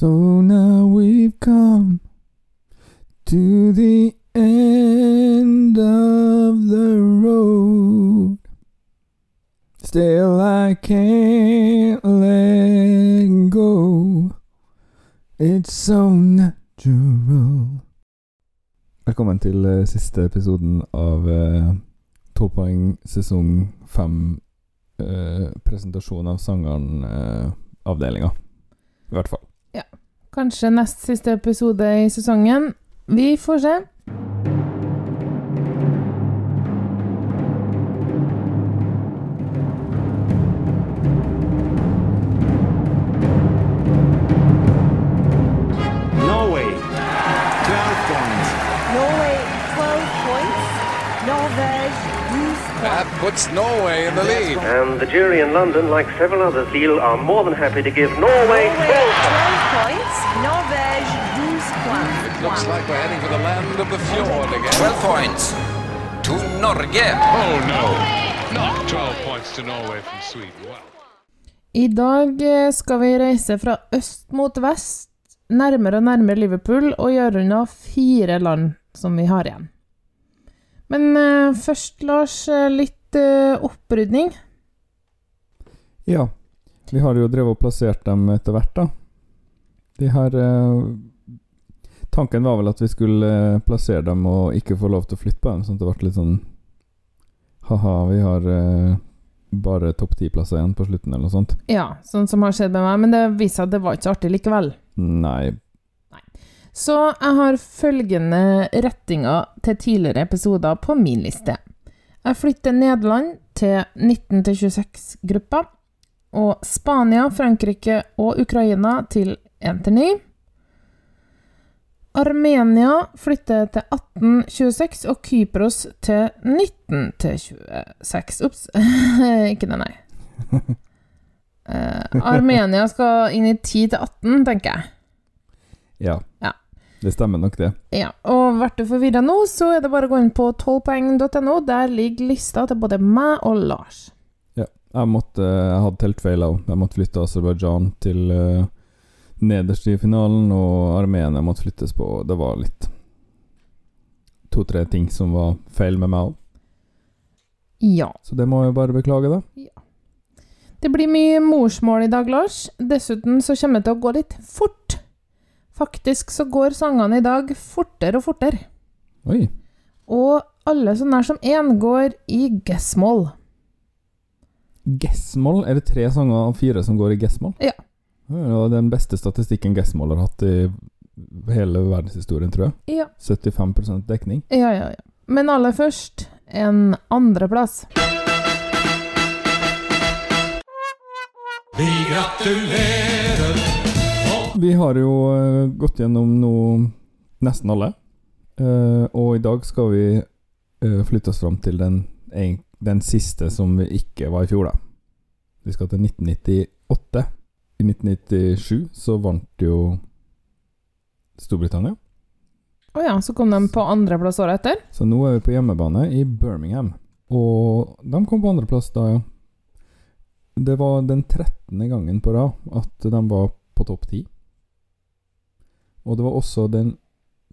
So now we've come to the end of the road. Still I can't let go. It's so natural. Velkommen til uh, siste episoden av uh, Tolvpoeng sesong fem. Uh, presentasjon av sangeren-avdelinga. I hvert fall. Kanskje nest siste episode i sesongen. Vi får se. Puts Norway in the lead. And the jury in London, like several others, Lille, are more than happy to give Norway Norway 12 points. Norvège 12 points. It looks like we're heading for the land of the fjord again. 12 points to Norge. Oh no, not 12 points to Norway from Sweden. Wow. I dag eh, skal vi reise fra øst mot vest, nærmere og nærmere Liverpool, og gjøre unna fire land som vi har igjen. Men eh, først, Lars, eh, litt uh, opprydning. Ja. Vi har jo drevet og plassert dem etter hvert, da. De her uh, Tanken var vel at vi skulle eh, plassere dem og ikke få lov til å flytte på dem, sånn at det ble litt sånn Ha-ha, vi har uh, bare topp ti-plasser igjen på slutten, eller noe sånt. Ja, sånn som har skjedd med meg, men det viser at det var ikke så artig likevel. Nei. Så jeg har følgende rettinger til tidligere episoder på min liste. Jeg flytter Nederland til 19-26-gruppa, og Spania, Frankrike og Ukraina til 1-9. Armenia flytter til 1826 og Kypros til 19-26. Ops, ikke det, nei. Eh, Armenia skal inn i 10-18, tenker jeg. Ja. Ja. Det stemmer nok, det. Ja, og ble du forvirra nå, så er det bare å gå inn på 12poeng.no. Der ligger lista til både meg og Lars. Ja. Jeg måtte Jeg hadde teltfeil òg. Jeg måtte flytte Aserbajdsjan til uh, nederst i finalen, og Armenia måtte flyttes på. Det var litt To-tre ting som var feil med meg òg. Ja. Så det må jeg bare beklage, da. Ja. Det blir mye morsmål i dag, Lars. Dessuten så kommer det til å gå litt fort. Faktisk så går sangene i dag fortere og fortere. Oi. Og alle så nær som én går i G-moll. Gessmoll? Er det tre sanger av fire som går i gessmoll? Ja. Det er den beste statistikken Gessmoll har hatt i hele verdenshistorien, tror jeg. Ja. 75% dekning. Ja, ja, ja. Men aller først en andreplass. Vi har jo eh, gått gjennom nå nesten alle. Eh, og i dag skal vi eh, flytte oss fram til den, den siste som vi ikke var i fjor, da. Vi skal til 1998. I 1997 så vant jo Storbritannia. Å ja, så kom de på andreplass året etter. Så nå er vi på hjemmebane i Birmingham. Og de kom på andreplass da, ja. Det var den 13. gangen på rad at de var på topp 10. Og det var også den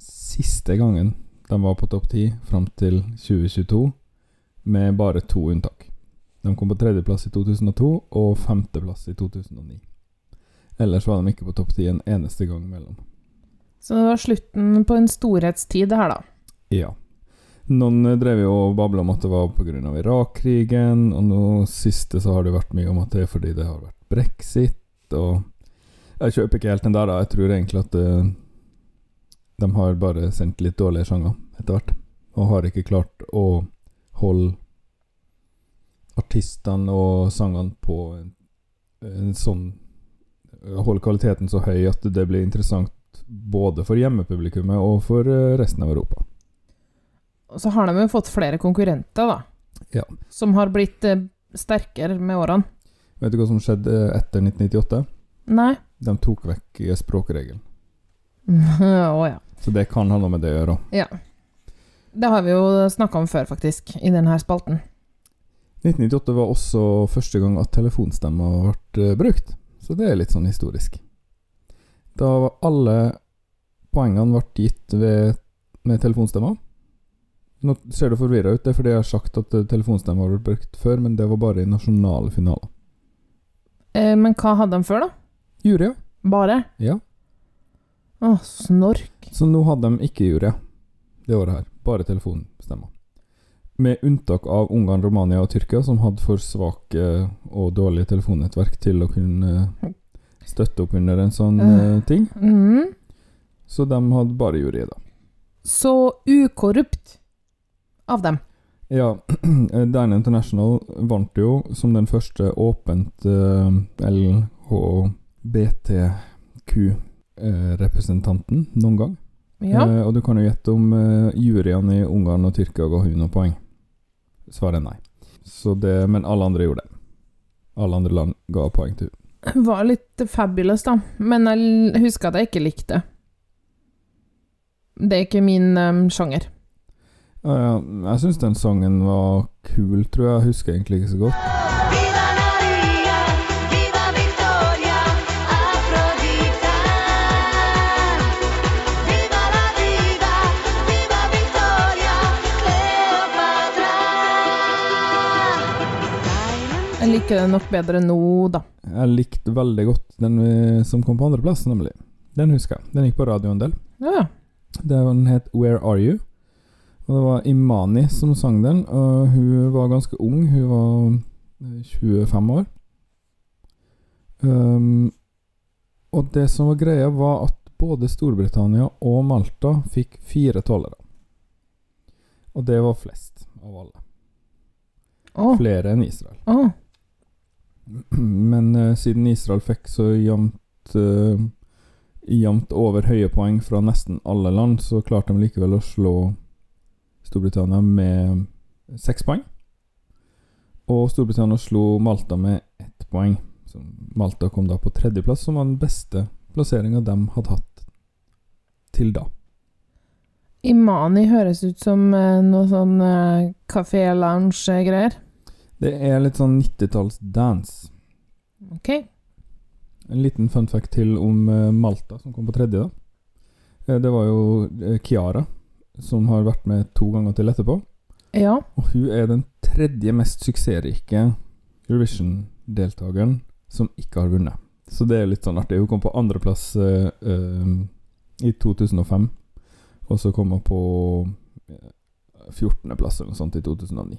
siste gangen de var på topp 10 fram til 2022, med bare to unntak. De kom på tredjeplass i 2002 og femteplass i 2009. Ellers var de ikke på topp 10 en eneste gang mellom. Så det var slutten på en storhetstid, det her, da. Ja. Noen eh, drev jo og babla om at det var pga. Irak-krigen, og nå siste så har det vært mye om at det er fordi det har vært brexit, og Jeg kjøper ikke helt den der, da. Jeg tror egentlig at eh, de har bare sendt litt dårlige sanger etter hvert, og har ikke klart å holde artistene og sangene på en, en sånn Holde kvaliteten så høy at det blir interessant både for hjemmepublikummet og for eh, resten av Europa. Og så har de jo fått flere konkurrenter, da. Ja. Som har blitt eh, sterkere med årene. Vet du hva som skjedde etter 1998? Nei? De tok vekk eh, språkregelen. Å ja. Så det kan ha noe med det å gjøre. ja. Det har vi jo snakka om før, faktisk, i denne spalten. 1998 var også første gang at telefonstemmer ble eh, brukt, så det er litt sånn historisk. Da var alle poengene ble gitt ved, med telefonstemmer. Nå ser det forvirra ut, det er fordi jeg har sagt at eh, telefonstemmer har vært brukt før, men det var bare i nasjonale finaler. Eh, men hva hadde de før, da? Jury, ja. Bare? ja. Å, snork. Så nå hadde de ikke jury det året her. Bare telefonstemmer. Med unntak av Ungarn, Romania og Tyrkia, som hadde for svake og dårlige telefonnettverk til å kunne støtte opp under en sånn uh, ting. Mm. Så de hadde bare jury, da. Så ukorrupt av dem. Ja, Dine International vant jo som den første åpent uh, LHBTQ-representanten eh, noen gang. Ja. Eh, og du kan jo gjette om eh, juryene i Ungarn og Tyrkia ga hun noen poeng. Svaret er nei. Så det, men alle andre gjorde det. Alle andre land ga poeng til henne. Var litt fabulous, da. Men jeg husker at jeg ikke likte det. Det er ikke min um, sjanger. Ja, ja, jeg syns den sangen var kul, tror jeg. Jeg husker egentlig ikke så godt. Jeg liker den nok bedre nå, da. Jeg likte veldig godt den som kom på andreplass, nemlig. Den husker jeg. Den gikk på radio en del. Ja. Den het Where Are You? Og det var Imani som sang den. Og hun var ganske ung. Hun var eh, 25 år. Um, og det som var greia, var at både Storbritannia og Malta fikk fire tolvere. Og det var flest av alle. Oh. Flere enn Israel. Å. Men eh, siden Israel fikk så jevnt eh, Jevnt over høye poeng fra nesten alle land, så klarte de likevel å slå Storbritannia med seks poeng. Og Storbritannia slo Malta med ett poeng. Så Malta kom da på tredjeplass, som var den beste plasseringa de hadde hatt til da. Imani høres ut som eh, noe sånn eh, kafé-lounge-greier. Det er litt sånn 90-talls dance. Ok. En liten fun fact til om eh, Malta, som kom på tredje. da. Eh, Det var jo eh, Kiara, som har vært med to ganger til etterpå. Ja. Og hun er den tredje mest suksessrike Eurovision-deltakeren som ikke har vunnet. Så det er litt sånn artig. Hun kom på andreplass uh, i 2005, og så kom hun på eh, 14.-plass eller noe sånt i 2009.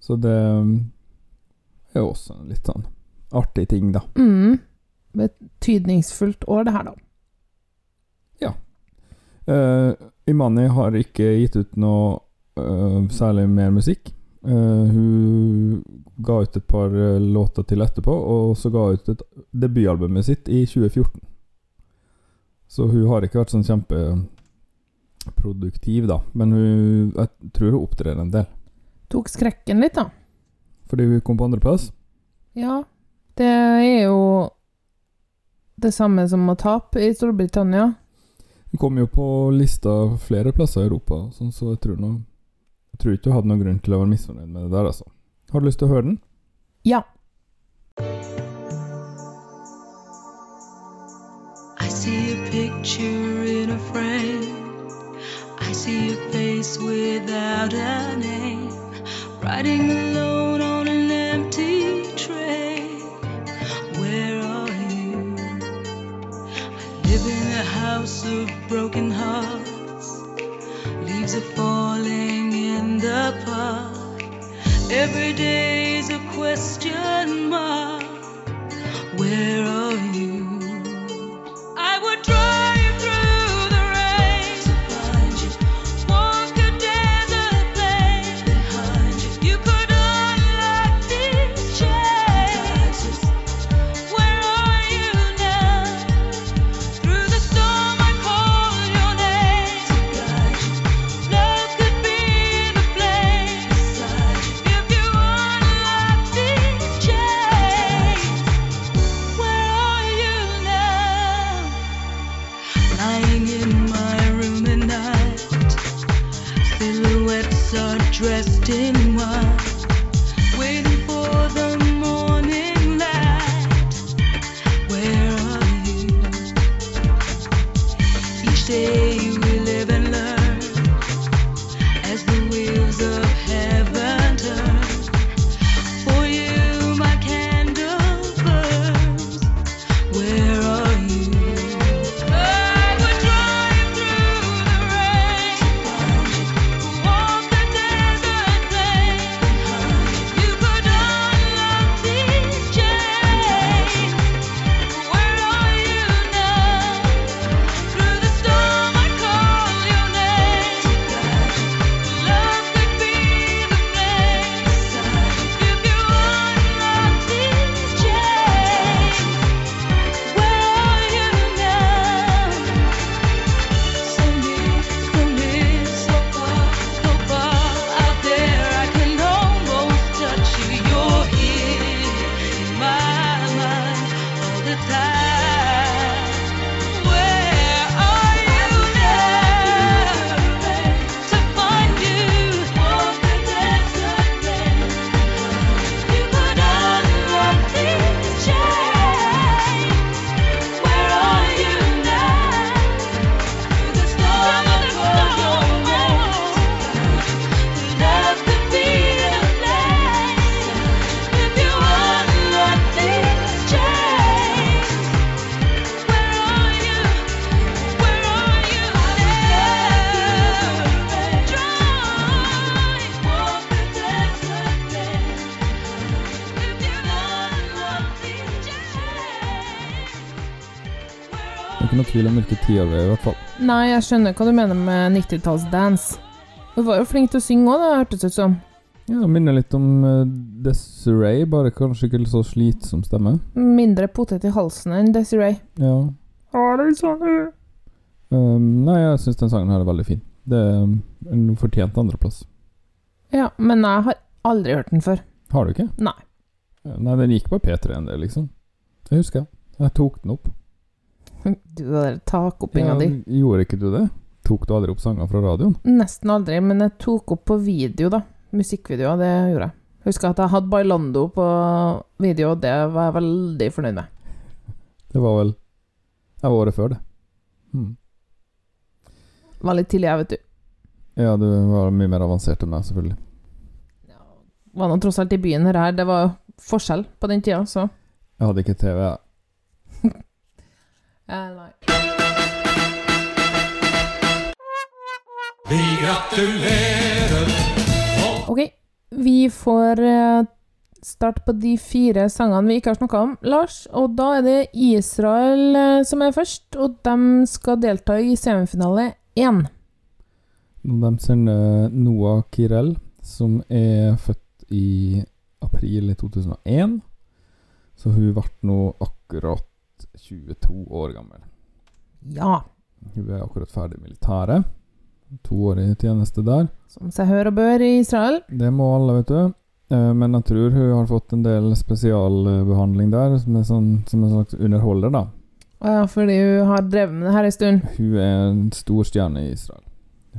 Så det eh, er jo også en litt sånn artig ting, da. Mm. Betydningsfullt år, det her, da. Eh, Imani har ikke gitt ut noe uh, særlig mer musikk. Uh, hun ga ut et par låter til etterpå, og så ga hun ut et debutalbumet sitt i 2014. Så hun har ikke vært sånn kjempeproduktiv, da. Men hun, jeg tror hun opptrer en del. Tok skrekken litt, da. Fordi hun kom på andreplass. Ja. Det er jo det samme som å tape i Storbritannia. Hun kom jo på lista flere plasser i Europa, sånn, så jeg tror, noe, jeg tror ikke hun hadde noen grunn til å være misfornøyd med det der, altså. Har du lyst til å høre den? Ja. I see a picture in a frame. I see a face without a name. Riding alone on an empty train. Where are you? I live in a house of broken hearts. Leaves are falling in the park. Every day's a question mark. Where are tvil om hvilke tiår det er i hvert fall. Nei, jeg skjønner hva du mener med 90-talls-dance. Hun var jo flink til å synge òg, det hørtes ut som. Ja, det minner litt om uh, Desiree, bare kanskje ikke så slitsom stemme. Mindre potet i halsen enn Desiree. Ja. Um, nei, jeg syns den sangen her er veldig fin. Det er um, en fortjent andreplass. Ja, men jeg har aldri hørt den før. Har du ikke? Nei. Nei, den gikk på P3 en del, liksom. Jeg husker. Jeg tok den opp. Du og den takoppinga Ja, di. Gjorde ikke du det? Tok du aldri opp sanger fra radioen? Nesten aldri, men jeg tok opp på video, da. Musikkvideoer, det gjorde jeg. Husker at jeg hadde Bailando på video, og det var jeg veldig fornøyd med. Det var vel Det var året før, det. Hmm. Var litt tidlig, jeg, vet du. Ja, du var mye mer avansert enn meg, selvfølgelig. Var nå tross alt i byen her, det var forskjell på den tida, så Jeg hadde ikke TV. jeg. eh, Nei. Vi gratulerer. Ok, vi får eh, starte på de fire sangene vi ikke har snakka om, Lars. Og da er det Israel eh, som er først, og de skal delta i semifinale én. De sender Noah Kirel, som er født i april i 2001. Så hun ble nå akkurat 22 år gammel. Ja. Hun er akkurat ferdig militæret. To år i tjeneste der. Som seg hør og bør i Israel. Det må alle, vet du. Eh, Men jeg tror hun har fått en del spesialbehandling der, som, sånn, som en slags underholder, da. Å ja, fordi hun har drevet med det her en stund. Hun er en stor stjerne i Israel.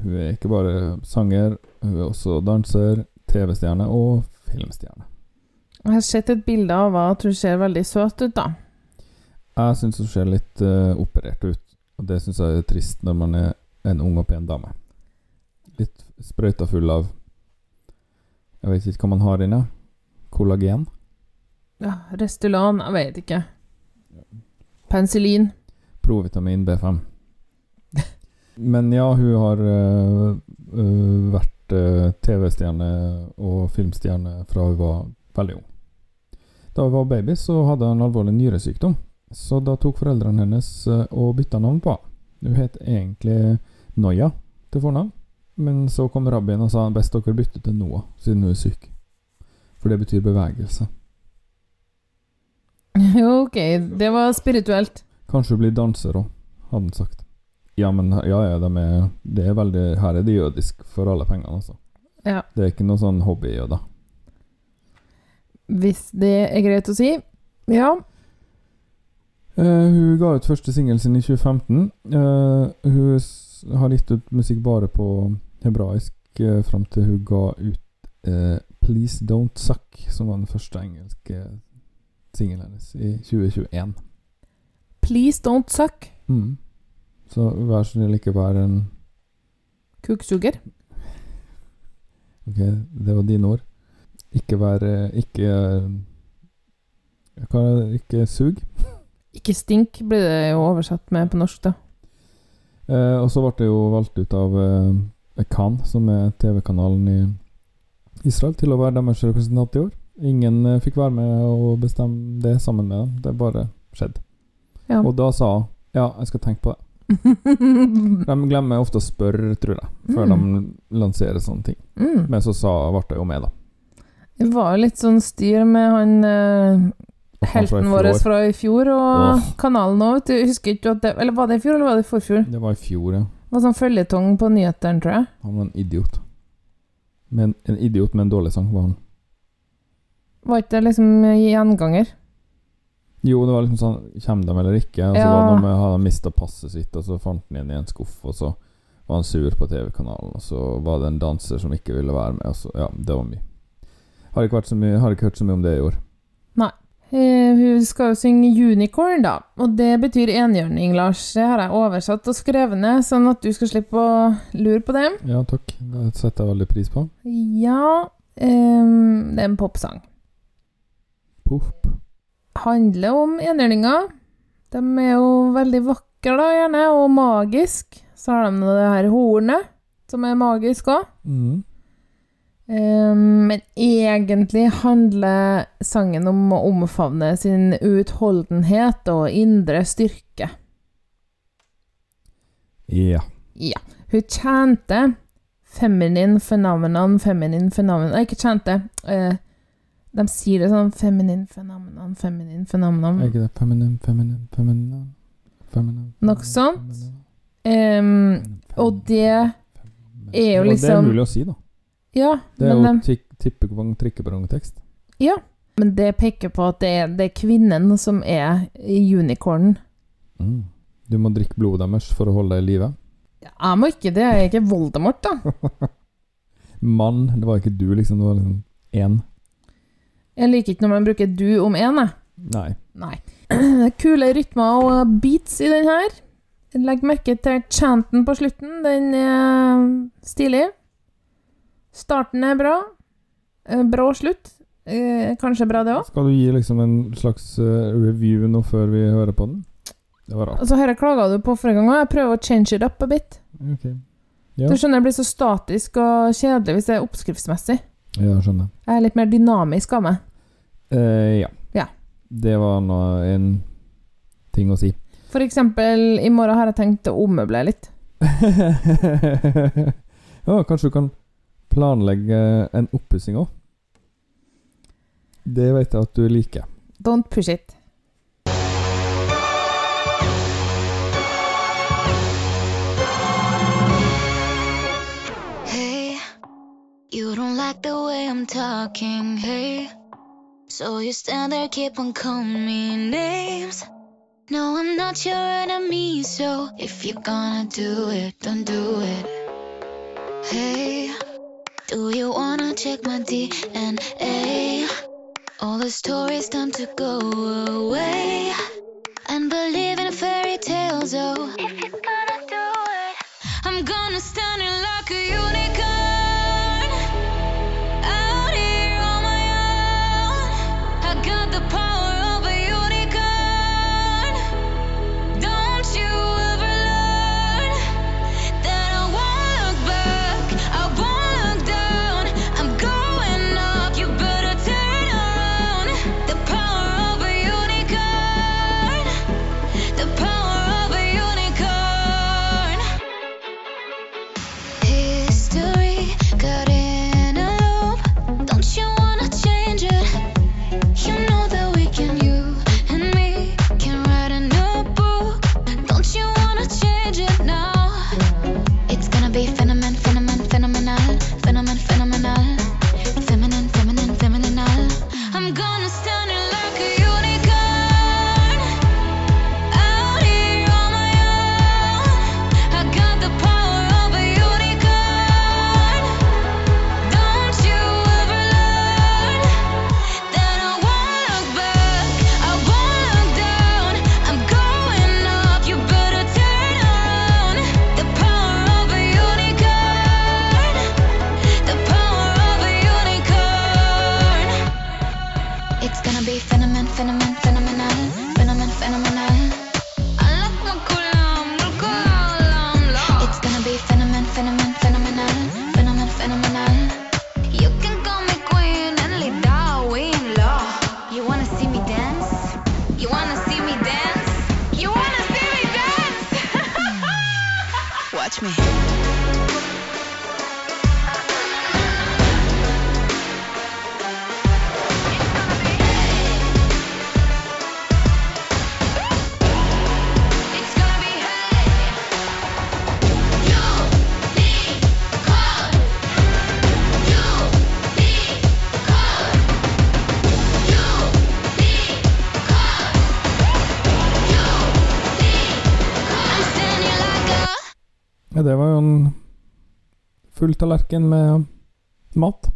Hun er ikke bare sanger, hun er også danser, TV-stjerne og filmstjerne. Jeg har sett et bilde av henne, jeg hun ser veldig søt ut, da. Jeg syns hun ser litt uh, operert ut, og det syns jeg er trist når man er en ung og pen dame. Litt sprøyta full av Jeg vet ikke hva man har inne. Kollagen? Ja, Restylan, jeg vet ikke. Penicillin. Provitamin B5. Men ja, hun har uh, uh, vært uh, TV-stjerne og filmstjerne fra hun var veldig ung. Da hun var baby, så hadde hun alvorlig nyresykdom. Så da tok foreldrene hennes øh, og bytta navn på. Hun het egentlig Noya til fornavn, men så kom rabbien og sa best dere bytter til Noah, siden hun er syk. For det betyr bevegelse. ok, det var spirituelt. Kanskje hun blir danser òg, hadde han sagt. Ja, men ja, ja, de er, det er veldig Her er det jødisk for alle pengene, altså. Ja. Det er ikke noe sånn hobbyjøder. Hvis det er greit å si. Ja. Eh, hun ga ut første singel sin i 2015. Eh, hun har gitt ut musikk bare på hebraisk uh, fram til hun ga ut 'Please Don't Suck', som var den første engelske singelen hennes i 2021. Please don't suck. Mm. Så vær så snill, ikke vær en Kuksuger. Ok, det var dine ord. Ikke vær Ikke? Ikke sug. Ikke stink, blir det jo oversatt med på norsk, da. Eh, og så ble det jo valgt ut av eh, Khan, som er TV-kanalen i Israel, til å være deres representant i år. Ingen eh, fikk være med og bestemme det sammen med dem. Det bare skjedde. Ja. Og da sa hun ja, jeg skal tenke på det. De glemmer ofte å spørre, tror jeg, før Mm. de lanserer sånne ting. mm. Men så sa, ble det jo med, da. Det var jo litt sånn styr med han helten vår fra i fjor, og oh. kanalen òg, vet du. Husker ikke at det Eller var det i fjor, eller var det i forfjor? Det var i fjor, ja. Det var sånn føljetong på nyhetene, tror jeg. Han var en idiot. Men en idiot med en dårlig sang var han. Var ikke det liksom gjenganger? Jo, det var liksom sånn Kommer de eller ikke? Og så Ja. var det med Hadde han mista passet sitt, og så fant han igjen i en skuff, og så var han sur på TV-kanalen, og så var det en danser som ikke ville være med, og så Ja, det var mye. Har ikke, så mye, har ikke hørt så mye om det i år. Eh, hun skal jo synge 'Unicorn', da. Og det betyr enhjørning, Lars. Det har jeg oversatt og skrevet ned, sånn at du skal slippe å lure på det. Ja, takk. Det setter jeg veldig pris på. Ja ehm, Det er en popsang. Pop. Handler om enhjørninger. De er jo veldig vakre, da, gjerne, og magisk. Så har de det her hornet, som er magisk òg. Mm. Ehm, men egentlig handler sangen om å omfavne sin utholdenhet og indre styrke. Ja. Ja. Hun tjente Feminine phenomenon, feminine phenomenon Nei, ikke tjente. Eh, de sier det sånn Feminine phenomenon, feminine phenomenon. Er ikke det feminin, feminin, feminin, feminin Noe sånt. Um, og det er jo liksom Det er liksom mulig å si, da. Ja, Det er men, jo tippekupong, trikkeperrong-tekst. ja, men det peker på at det er, det er kvinnen som er unicornen. Mm. Du må drikke blodet deres for å holde deg i live. Jeg må ikke det, jeg er ikke Voldemort, da. Mann, det var ikke du, liksom. Det var liksom én. Jeg liker ikke når man bruker du om én, jeg. Nei. Nei. Kule rytmer og beats i den her. Legg merke til chanten på slutten. Den er stilig. Starten er bra. Brå Bra slutt. Eh, Kanskje bra, det òg. Skal du gi liksom en slags eh, review nå før vi hører på den? Det var rart. Altså, her klaga du på forrige gang òg. Jeg prøver å change it up a bit. Okay. Ja, Du skjønner, det blir så statisk og kjedelig hvis det er oppskriftsmessig. ja skjønner. Jeg er litt mer dynamisk av meg. Eh, ja. Ja. Det var nå en ting å si. For eksempel, i morgen har jeg tenkt å ommøblere litt. ja, kanskje du kan planlegge en oppussing òg? Det vet jeg at du liker. Don't push it. Hey, you don't like the way I'm talking, hey. So you stand there, keep on calling me names. No, I'm not your enemy, so if you're gonna do it, don't do it. Hey, do you wanna check my DNA? All the stories time to go away. And believe in fairy tales, oh. If you're gonna do it, I'm gonna stand in like a unicorn. Watch me. Full tallerken med mat.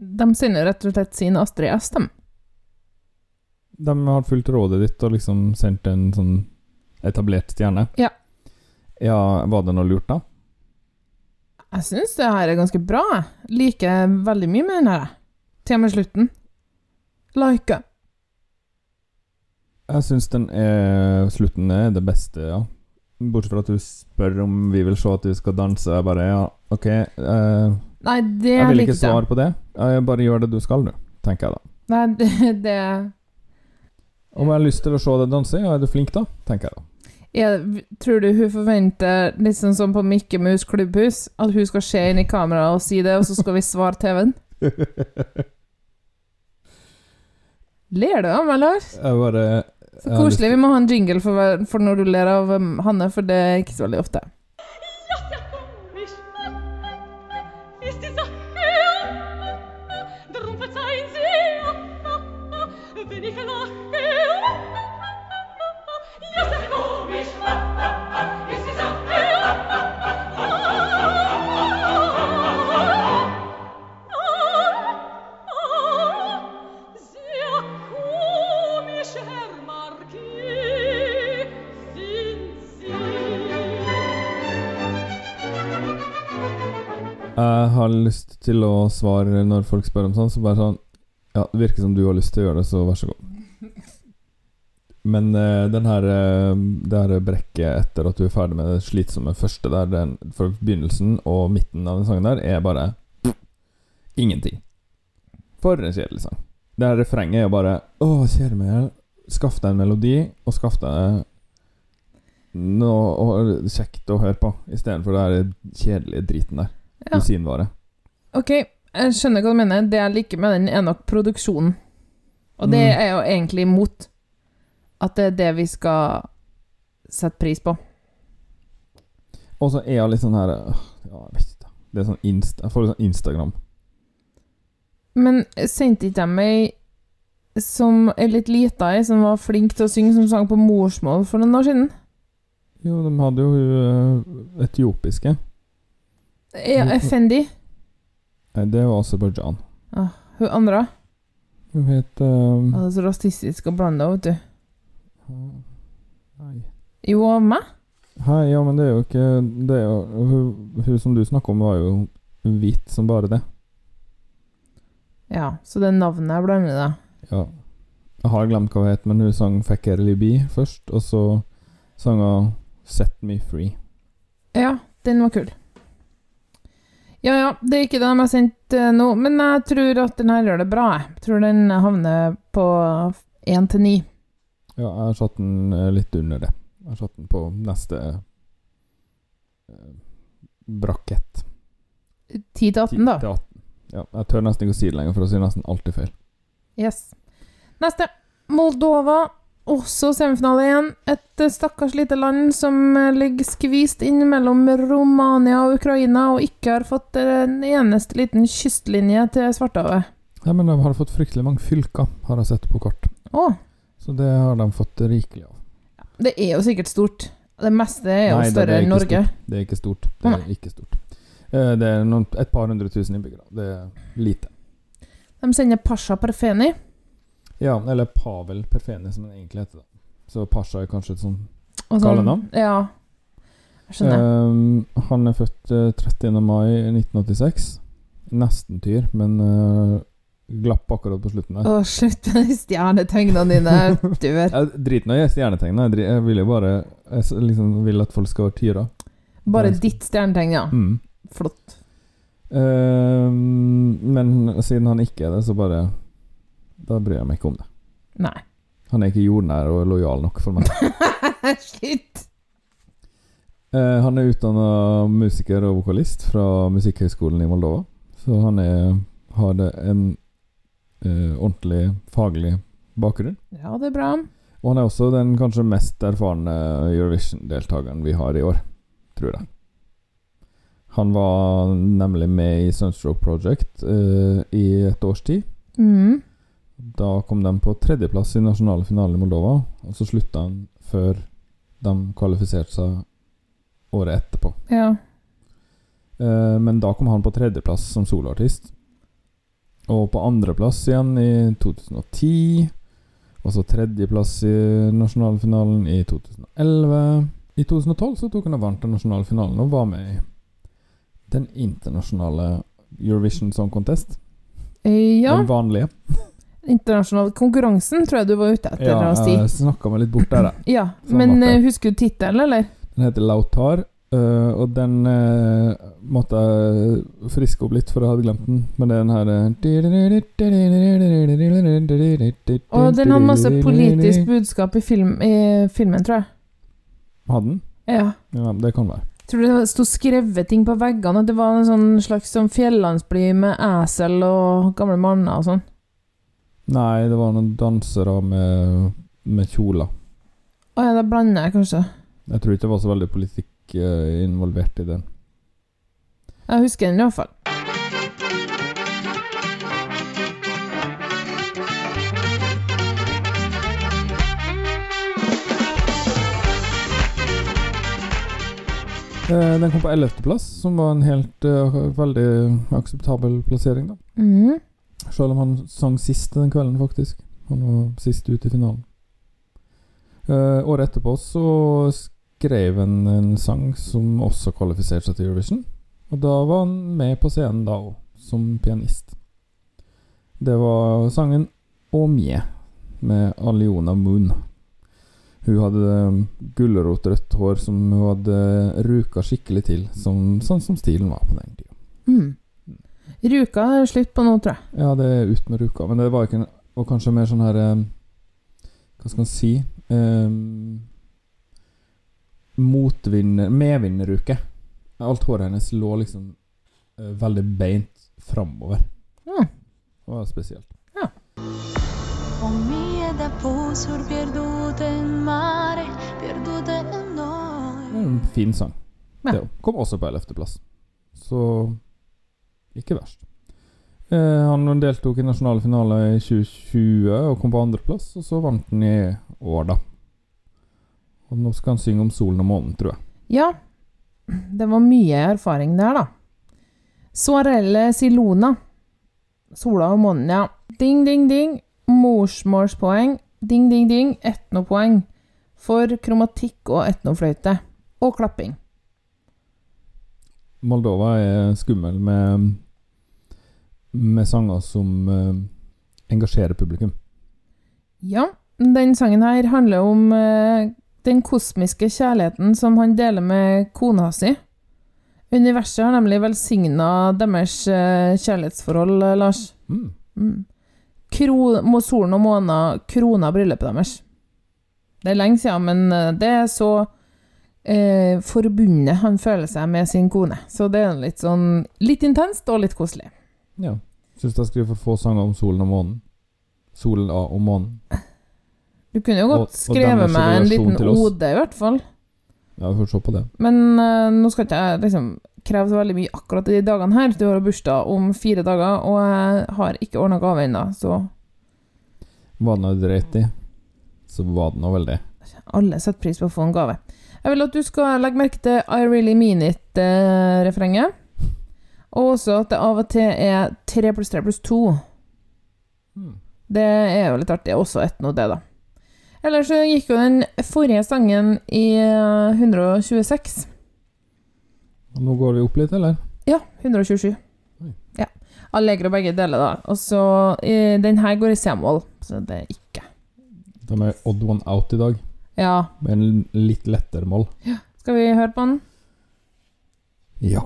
De sender rett og slett sin Astrid S, dem. De har fulgt rådet ditt og liksom sendt en sånn etablert stjerne. Ja. Ja, var det noe lurt, da? Jeg syns det her er ganske bra. jeg. Liker veldig mye med den her. Til og med slutten. Like. Jeg syns den er Slutten er det beste, ja. Bortsett fra at du spør om vi vil se at du skal danse. Jeg bare ja, OK. Eh, Nei, det jeg vil ikke svare på det. Jeg bare gjør det du skal, du. Tenker jeg da. Nei, det, det Om jeg har lyst til å se deg danse, ja, er du flink da? Tenker jeg da. Jeg tror du hun forventer, liksom som på Mikke Mus klubbhus, at hun skal se inn i kameraet og si det, og så skal vi svare TV-en? Ler du av meg, Lars? Jeg bare Så koselig. Vi må ha en jingle for, for når du ler av um, Hanne, for det er ikke så veldig ofte. Jeg har lyst til å svare når folk spør om sånn, så bare sånn Ja, det virker som du har lyst til å gjøre det, så vær så god. Men uh, den her uh, det her brekket etter at du er ferdig med det slitsomme første der, den, for begynnelsen og midten av den sangen der, er bare pff, ingenting. For en kjedelig sang. Det her refrenget er jo bare Å, kjære meg, skaff deg en melodi, og skaff deg noe kjekt å høre på, istedenfor det her kjedelige driten der. Ja. Rosinvare. Ok, jeg skjønner hva du mener. Det jeg liker med den, er nok produksjonen. Og det Mm. er jeg jo egentlig imot. At det er det vi skal sette pris på. Og så er jeg litt sånn her øh, Ja, jeg vet ikke. Det er sånn insta, Jeg får litt sånn Instagram. Men sendte ikke de meg som er litt lita ei, som var flink til å synge, som sang på morsmål for noen år siden? Jo, de hadde jo etiopiske. Ja, Effendi. Nei, det var Aserbajdsjan. Hun andre. Hun het um... Er så rasistisk blande henne, vet du. Nei. Jo, og meg? Hei, ja, men det er jo ikke Det er jo Hun, hun som du snakker om, var jo hvit som bare det. Ja, så det navnet er blander, da. Ja. Jeg har glemt hva hun het, men hun sang 'Fekker Libi' først, og så sang hun 'Set Me Free'. Ja, den var kul. Ja, ja, det er ikke det de har sendt eh, nå, men jeg tror at den her gjør det bra. Jeg tror den havner på én til ni. Ja, jeg har satt den eh, litt under det. Jeg har satt den på neste eh, brakett. Ti til 18, da. 10 18. Ja, jeg tør nesten ikke å si det lenger, for å si nesten alltid feil. Yes. Neste. Moldova. Også semifinale igjen. Et eh, stakkars lite land som eh, ligger skvist inn mellom Romania og Ukraina, og ikke har fått eh, en eneste liten kystlinje til Svartehavet. Ja, men de har fått fryktelig mange fylker, har jeg sett på kort. Åh. Så det har de fått rikelig av. det er jo sikkert stort. Det meste er jo Nei, større enn Norge. Stort. Det er ikke stort. Det er ikke stort. Det er noen, et par hundre tusen innbyggere. Det er lite. De sender Pasha Parfeni. Ja, eller Pavel Perfeni, som den egentlig heter. Så Pasha er kanskje et sånn altså, Kallenavn? Ja. Jeg skjønner. Um, han er født eh, 30. mai 1986. Nesten tyr, men uh, glapp akkurat på slutten der. Å, slutt med de stjernetegnene dine. Dør. Jeg driter i stjernetegnet. Jeg, jeg vil jo bare Jeg liksom vil at folk skal være tyra. Bare ditt stjernetegn, ja. Mm. Flott. Um, men siden han ikke er det, så bare Da bryr jeg meg ikke om det. Nei. Han er ikke jordnær og lojal nok for meg. Shit! Eh, han er utdanna musiker og vokalist fra Musikkhøgskolen i Moldova. Så han er, har det en eh, ordentlig faglig bakgrunn. Ja, det er bra. Og han er også den kanskje mest erfarne Eurovision-deltakeren vi har i år, tror jeg. Han var nemlig med i Sunstroke Project eh, i et års tid. Mm. Da kom de på tredjeplass i nasjonale finalen i Moldova, og så slutta han før de kvalifiserte seg året etterpå. Ja. Eh, men da kom han på tredjeplass som soloartist. Og på andreplass igjen i 2010. Og så tredjeplass i nasjonalfinalen i 2011. I 2012 så tok han og vant den nasjonale finalen og var med i den internasjonale Eurovision Song Contest. Eh, Ja. Den vanlige. Internasjonal konkurransen, tror jeg du var ute etter Ja, å si. jeg snakka meg litt bort der, da. Ja, men eh, husker du tittelen, eller? Den heter Lautar, øh, og den øh, måtte jeg friske opp litt, for jeg hadde glemt den. Men det er den her Og den hadde masse politisk budskap i, film, i filmen, tror jeg. Hadde den? Ja. Ja, det kan være. Tror du det sto skrevet ting på veggene? At det var en sånn slags sånn fjellandsby med esel og gamle manner og sånn? Nei, det var noen dansere med, med kjoler. Å ja, da blander jeg kanskje. Jeg tror ikke det var så veldig politikk eh, involvert i den. Jeg husker den iallfall. Eh, Den kom på 11. plass, som var en helt eh, veldig akseptabel plassering, da. Mhm. Selv om han sang sist den kvelden, faktisk. Han var sist ute i finalen. Uh, året etterpå så skrev han en sang som også kvalifiserte seg til Eurovision. Og da var han med på scenen da òg, som pianist. Det var sangen Å mje med Aliona Moon. Hun hadde um, gulrotrødt hår som hun hadde ruka skikkelig til, som, sånn som stilen var på den tida. Mm. Ruka er slutt på nå, tror jeg. Ja, det er ut med ruka, men det var ikke en, Og kanskje mer sånn her um, Hva skal man si um, Motvinner Medvinneruke. Alt håret hennes lå liksom uh, veldig beint framover. Mm. Det var spesielt. Ho mie d'appusur perdute in mare, perdute in noi. Det er En fin sang. Ja. Det kom også på 11. plass. Så ikke verst. Eh, han deltok i nasjonale finale i 2020 og kom på andreplass, og så vant han i år, da. Og nå skal han synge om solen og månen, tror jeg. Ja, det var mye erfaring der, da. Soarelle Silona. Sola og månen, ja. Ding, ding, ding. Morsmålspoeng. Ding, ding, ding. Etnopoeng. For kromatikk og etnofløyte. Og klapping. Moldova er skummel med, med sanger som uh, engasjerer publikum. Ja, den sangen her handler om uh, den kosmiske kjærligheten som han deler med kona si. Universet har nemlig velsigna deres uh, kjærlighetsforhold, Lars. Mm. Mm. Kro, solen og månen krona bryllupet deres. Det er lenge siden, men det er så eh, forbundet han føler seg med sin kone. Så det er litt sånn litt intenst og litt koselig. Ja. Syns jeg skriver for få sanger om solen og månen. Solen og månen. Du kunne jo godt skrevet meg en liten ode, i hvert fall. Ja, vi får se på det. Men eh, nå skal ikke jeg liksom kreve så veldig mye akkurat i de dagene her. Du har bursdag om fire dager, og jeg har ikke ordna gave ennå, så Var det noe dreit i, så var det nå vel det. alle setter pris på å få en gave. Jeg vil at du skal legge merke til I Really Mean It-refrenget. og også at det av og til er tre pluss tre pluss to. Mm. Det er jo litt artig. Også etno, det, da. Ellers så gikk jo den forrige sangen i eh, 126. Og nå går vi opp litt, eller? Ja, 127. Oi. Ja. Allegro begge deler, da. Og så eh, Den her går i C-mål, så det er ikke De er odd one out i dag, Ja. med en litt lettere mål. Skal vi høre på den? Ja.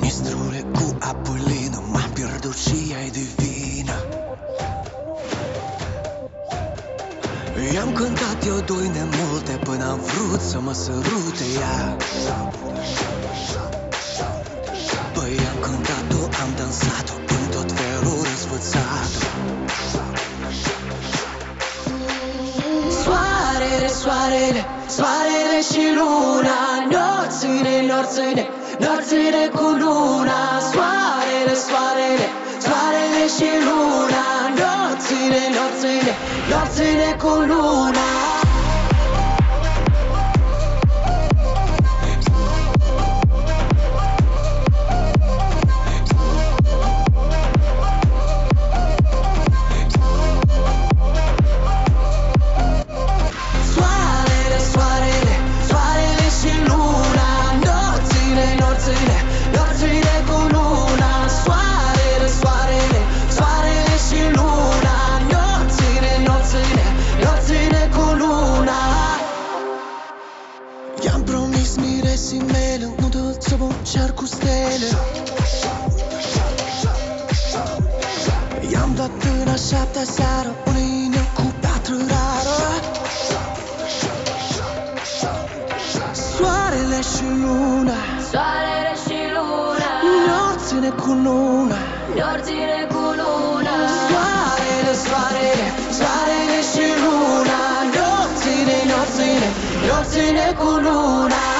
Nistrule cu apă lină M-am pierdut și e divină I-am cântat eu doi nemulte Până am vrut să mă sărute ea. Păi am cântat-o, am dansat-o În tot felul răsfățat-o Soarele, soarele, soarele și luna Nopțile, nopțile, nopțile cu luna. Soarele, soarele, soarele și luna Nopțile, nopțile, nopțile cu luna Să mă cer cu stele. I-am dat până șaptea seară O linie cu patru rară. Soarele și luna. Soarele și luna. Ne-or cu luna. Ne-or cu luna. Soarele, soarele, soarele și luna. Ne-or ține, cu luna.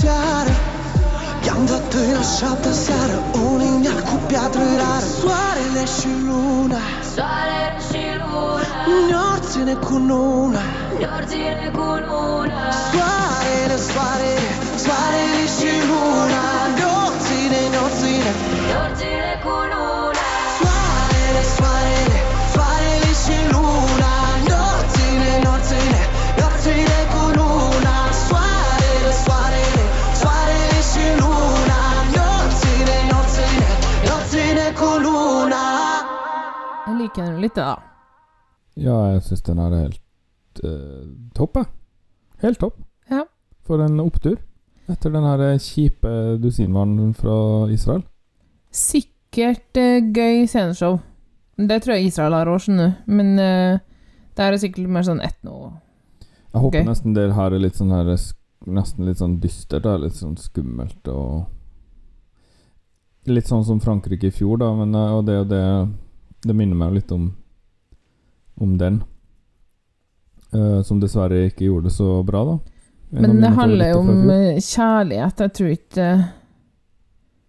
Seară. I-am dat tâi a șaptea seară Un ineac cu piatră rară. Soarele și luna. Soarele și luna. Norține cu luna Nopțile cu luna Soarele, soarele, soarele și luna. Nopține, nopține Nopțile cu luna Soarele, soarele, soarele liker den litt, da. Ja, jeg syns den er helt uh, topp, jeg. Helt topp. Ja. For en opptur. Etter den her kjipe dusinvaren fra Israel. Sikkert uh, gøy sceneshow. Det tror jeg Israel har òg, skjønner du. Men uh, det her er sikkert mer sånn etno... Jeg håper gøy. nesten det her er litt sånn her Nesten litt sånn dystert, da. Litt sånn skummelt og Litt sånn som Frankrike i fjor, da. Men, og det, det, det minner meg litt om Om den. Uh, som dessverre ikke gjorde det så bra, da. En Men det handler jo om eh, kjærlighet. Jeg tror ikke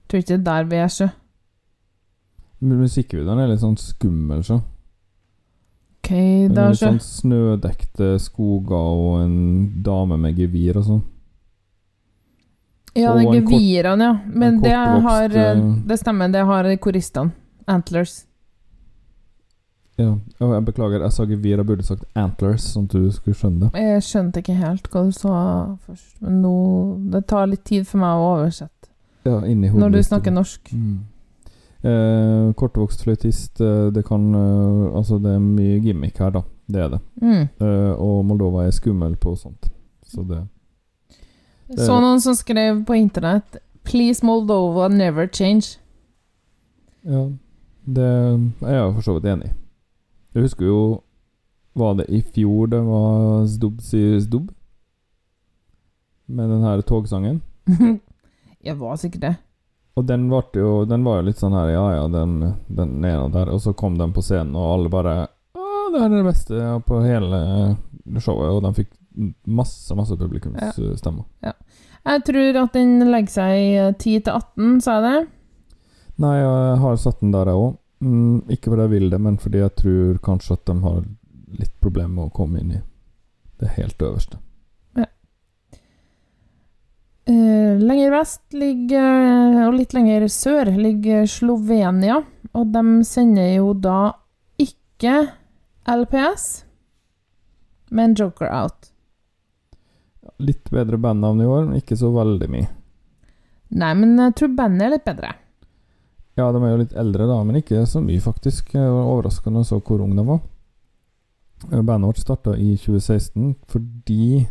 Tror ikke det er der vi er, så. Musikkvideoen er litt sånn skummel, så. OK, da, så. sånn snødekte skoger og en dame med gevir og sånn. Ja, det er gevirene, ja. Men det har eh, Det stemmer, det har koristene. Antlers. Ja, og jeg beklager, jeg sa gevir, jeg burde sagt antlers, sånn at du skulle skjønne det. Jeg skjønte ikke helt hva du sa først, men nå Det tar litt tid for meg å oversette Ja, inni hodet. når du snakker norsk. Mm. Eh, kortvokst fløytist, eh, det kan eh, Altså, det er mye gimmick her, da. Det er det. Mm. Eh, og Moldova er skummel på sånt. Så det Det- Så noen som skrev på internett 'Please Moldova never change'. Ja, det er jeg for så vidt enig i. Jeg husker jo Var det i fjor det var Zdubb sier Zdubb? Med den her togsangen. Jeg var sikkert det. Og den, jo, den var jo litt sånn her Ja, ja, den, den ene der. Og så kom den på scenen, og alle bare Å, det her er det beste på hele showet. Og den fikk masse, masse publikumsstemmer. Jeg tror at den legger seg i 10 til 18, sa jeg det? Nei, jeg har satt den der, jeg òg. Mm, ikke fordi jeg vil det, men fordi jeg tror kanskje at de har litt problemer med å komme inn i det helt øverste. Eh, lenger vest ligger, og litt lenger sør ligger Slovenia, og de sender jo da ikke LPS, men Joker Out. Litt bedre bandnavn i år, men ikke så veldig mye. Nei, men jeg tror bandet er litt bedre. Ja, de er jo litt eldre, da, men ikke så mye, faktisk. Jeg var overraskende så hvor ung de var. Eh, Bandet vårt starta i 2016 fordi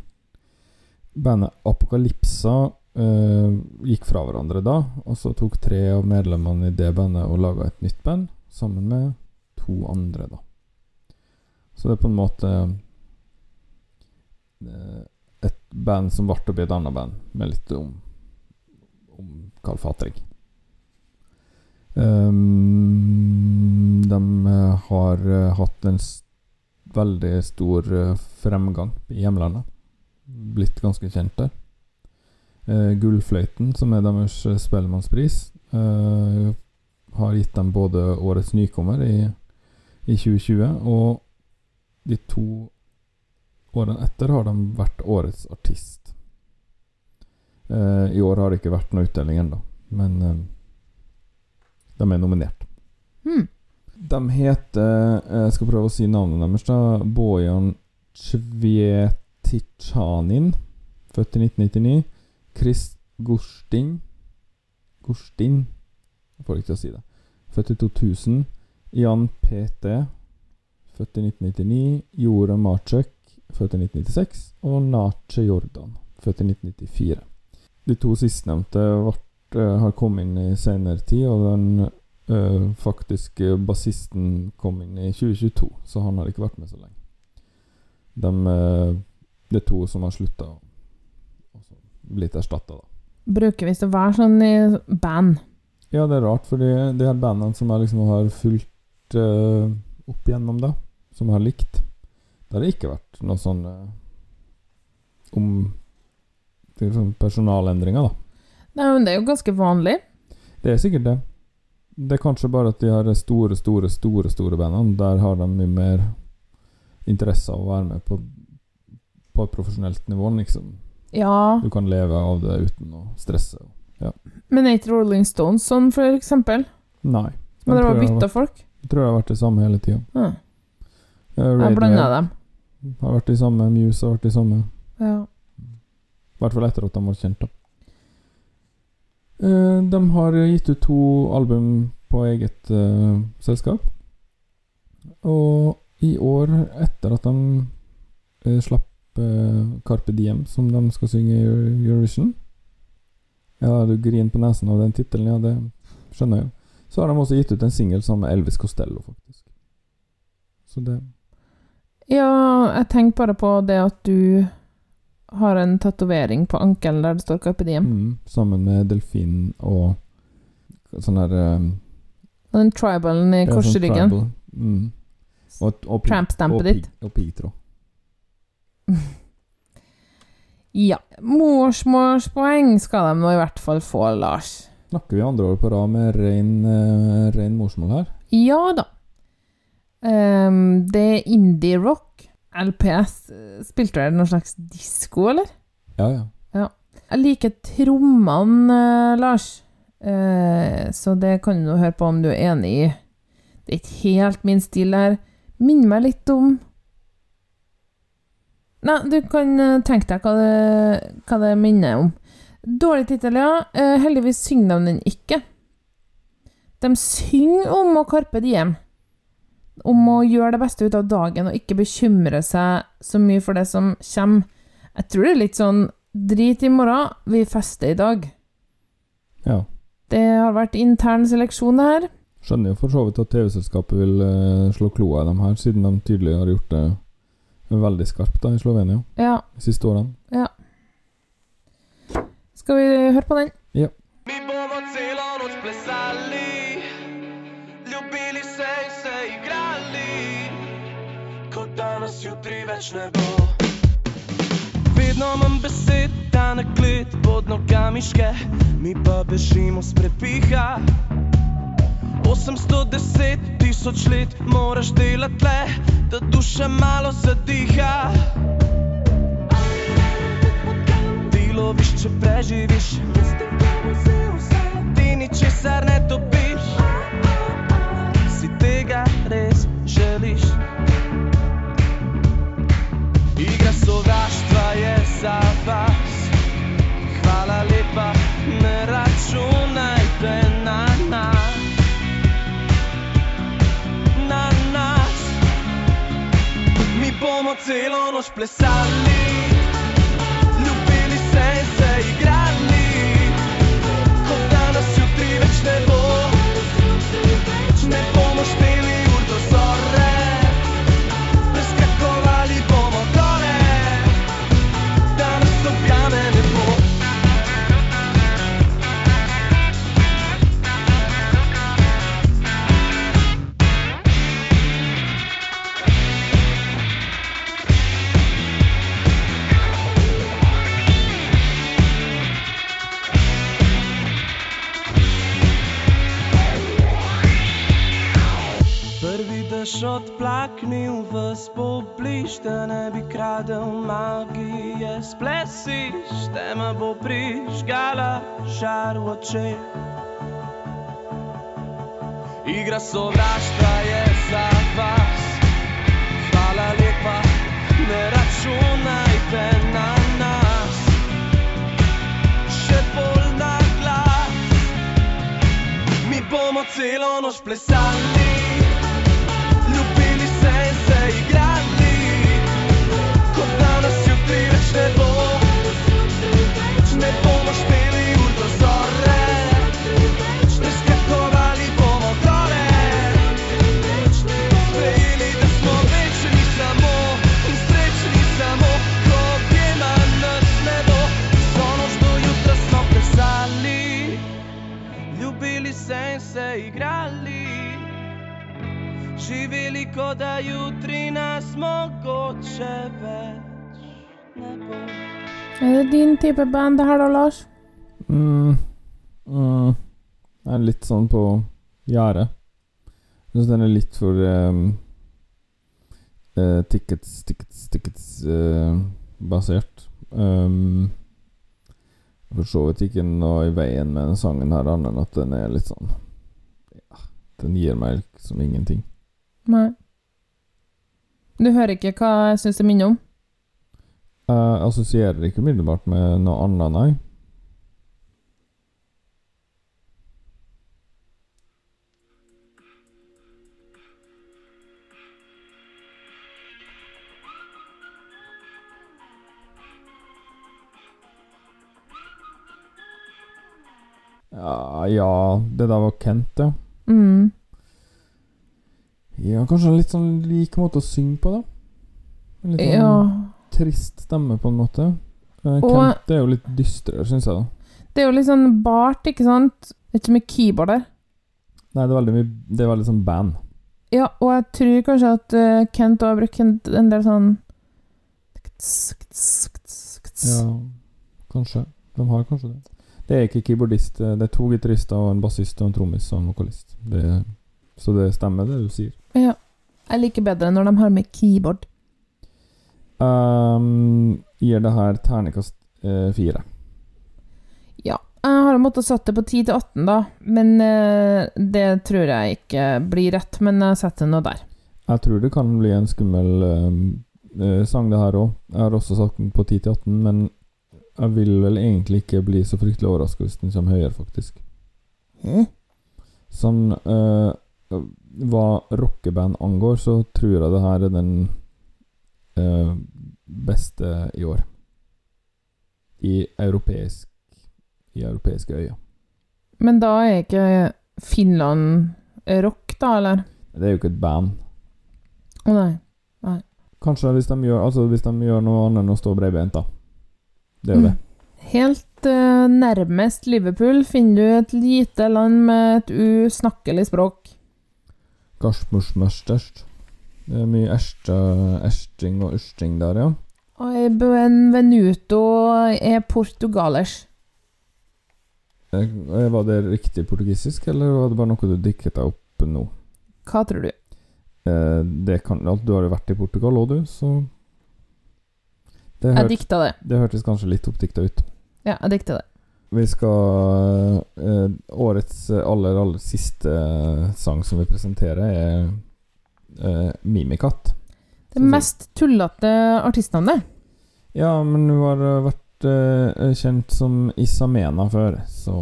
bandet Apokalypsa eh, gikk fra hverandre da, og så tok tre av medlemmene i det bandet og laga et nytt band, sammen med to andre, da. Så det er på en måte eh, et band som ble til å et annet band, med litt om, om kalfatring. Um, de eh, har eh, hatt en veldig stor eh, fremgang i hjemlandet. Blitt ganske kjent der. Gullfløyten, som er deres spellemannspris, har gitt dem både årets nykommer i, i 2020, og de to årene etter har de vært årets artist. I år har det ikke vært noe utdeling ennå, men de er nominert. Mm. De heter eh, Jeg skal prøve å si navnet deres. da Bojan Cvjetichanin, født i 1999. Chris Gustin Gustin Jeg får ikke til å si det. Født i 2000. Jan PT, født i 1999. Jore Marcek, født i 1996. Og Nache Jordan, født i 1994. De to sistnevnte ble har kommet inn i senere tid, og den eh, faktiske bassisten kom inn i 2022, så han har ikke vært med så lenge. De, eh, det er to som har slutta og blitt erstatta, da. Bruker visst å være sånn i band. Ja, det er rart, for de, her bandene som jeg liksom har fulgt eh, opp igjennom, da, som jeg har likt, det har ikke vært noe sånn eh, om sånn personalendringer, da. Nei, men det er jo ganske vanlig. Det er sikkert det. Det er kanskje bare at de her store, store, store store bandene, der har de mye mer interesse av å være med på, på et profesjonelt nivå, liksom. Ja, Du kan leve av det uten å stresse. Ja. men er ikke Rolling Stones sånn, for eksempel? Nei. Men dere var har bytta folk? Jeg tror jeg har vært det samme hele tida. Ja. Jeg blanda dem. Har vært de samme Muse har vært de samme Ja. I hvert fall etter at de var kjent, da. Eh, de har gitt ut to album på eget eh, selskap. Og i år, etter at de eh, slapp Carpe Diem, som de skal synge i Eurovision Ja, du griner på nesen av den tittelen, ja, det skjønner jeg. Så har de også gitt ut en singel sammen med Elvis Costello, faktisk. Så det ja, jeg tenker bare på det at du har en tatovering på ankelen der det står Carpe Diem. mm, Sammen med delfin og sånn her um, den tribalen i sånn korsryggen. Mm. Og, og, Tramp-stampet ditt. Og piggtråd. Ja. Morsmålspoeng skal de nå i hvert fall få, Lars. Snakker vi andre år på rad med ren, uh, ren morsmål her? Ja da. Um, det er indie rock. LPS eh, spilte dere noe slags disko, eller? Ja, ja. Jeg liker trommene, eh, Lars. Eh, så det kan du høre på om du er enig i. Det er ikke helt min stil her. Minner meg litt om Nei, du kan eh, tenke deg hva det, hva det minner om. Dårlig tittel, ja. Eh, heldigvis synger de den ikke. De synger om å karpe diem. Om å gjøre det beste ut av dagen og ikke bekymre seg så mye for det som kommer. Jeg tror det er litt sånn Drit i morgen, vi fester i dag. ja. Det har vært intern seleksjon, det her. Skjønner jo for så vidt at TV-selskapet vil eh, slå kloa i dem her, siden de tydelig har gjort det veldig skarpt da, i Slovenia Ja. de siste årene. ja. Skal vi høre på den? Ja. Jutri več ne bo. Vedno imam besed, da na klet pod nogami ške, mi pa bežimo s prepiha. 810 tisoč let moraš delati le, da duša malo zadiha. Ti loviš, če preživiš, ti ničesar ne dobiš. Si tega res želiš? Igra sovraštva je za vas. Hvala lepa, ne računajte na nas. Na nas. Mi bomo celo noč plesali, ljubili se in se igrali, kot danes jutri več ne bo. Ne bomo šteli noče. Igra sovraštva je za vas, hvala lepa, ne računajte na nas. Še bolj na glas, mi bomo celo noč plesali. Živeli, kot da jutri nas mogoče več ne bo. Er det din type band det her da, Lars? Mm, mm, jeg er litt sånn på gjerdet. Jeg syns den er litt for um, uh, tickets, tickets, tickets uh, basert. Um, for så vidt ikke noe i veien med den sangen her, annet enn at den er litt sånn ja, Den gir meg liksom ingenting. Nei. Du hører ikke hva jeg syns det minner om? Jeg assosierer ikke umiddelbart med noe annet, nei. Ja, ja Det der var Kent, ja. Mm. Ja, kanskje en litt sånn lik måte å synge på, da. En litt sånn Ja. trist stemme, på en måte. Eh, Og- Kent er jo litt dystrere, syns jeg, da. Det er jo litt sånn bart, ikke sant? Det er ikke mye keyboard der. Nei, det er veldig mye Det er veldig sånn band. Ja, og jeg tror kanskje at uh, Kent har brukt en, del sånn Ja, kanskje. De har kanskje det. Det er ikke keyboardist. eh, Det er to gitarister og en bassist og en trommis og en vokalist. Det, så det stemmer, det du sier. Ja. Jeg liker bedre når de har med keyboard. Um, gir det her ternekast uh, fire. Ja. Jeg har måttet satt det på 10 til 18, da, men uh, det tror jeg ikke blir rett. Men jeg setter nå der. Jeg tror det kan bli en skummel eh, sang, det her òg. Jeg har også satt den på 10 til 18, men jeg vil vel egentlig ikke bli så fryktelig overraska hvis den kommer høyere, faktisk. Sånn eh, Hva rockeband angår, så tror jeg det her er den eh, beste i år. I europeisk I europeiske øyer. Men da er ikke Finland rock, da, eller? Det er jo ikke et band. Å nei. Kanskje hvis de gjør, altså hvis de gjør noe annet enn å stå bredbeint, da. Det er jo det. Helt uh, nærmest Liverpool finner du et lite land med et usnakkelig språk. Garsmursmørstørst. Det er mye ersta, ersting og ursting der, ja. Og Benvenuto er portugalers. Eh, Var det riktig portugisisk, eller var det bare noe du dikket deg opp nå? Hva tror du? Eh, Det kan. Du har jo vært i Portugal òg, du, så det, Jeg dikta det. det hørtes kanskje litt oppdikta ut. Ja, jeg dikta det. Vi skal eh, Årets aller, aller siste eh, sang som vi presenterer, er eh, Mimikatt. Det mest tullete artistnavnet. Ja, men hun har eh, vært eh, kjent som Isamena før, så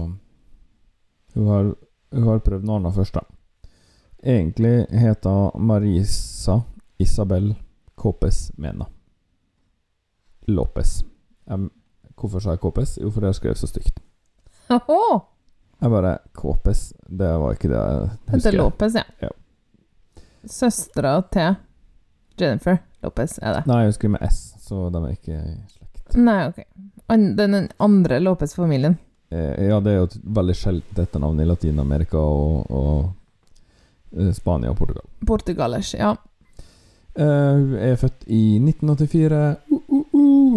hun har, hun har prøvd noe annet først, da. Egentlig heter hun Marisa Isabel Copes Mena. Lopez. Em, hvorfor sa jeg KPS? Jo, fordi jeg skrev så stygt. Oho. Jeg bare KPS. det var ikke det jeg husker. Heter er Lopez, ja. Ja. Søstera til Jennifer Lopez er det. Nei, hun skriver med S, så de er ikke i slekt. Nei, ok. An den andre Lopez-familien. Eh, ja, det er jo et veldig sjeldent navnet i Latin-Amerika og, og eh, Spania og Portugal. Portugalers, ja. Eh, Hun er født i 1984.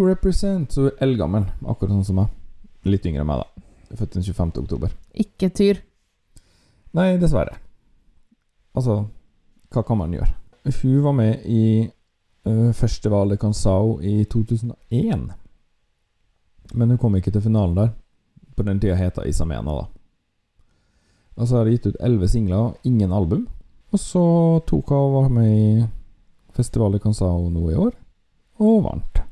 Represent. Så eldgammel, akkurat sånn som meg. Litt yngre enn meg, da. Født den 25. oktober. Ikke Tyr. Nei, dessverre. Altså, hva kan man gjøre? Hun var med i uh, første valg i Kansao i 2001. Men hun kom ikke til finalen der. På den tida het hun Isamena, da. Og så har hun gitt ut elleve singler, og ingen album. Og så tok hun og var med i Festival i Kansao nå i år, og vant.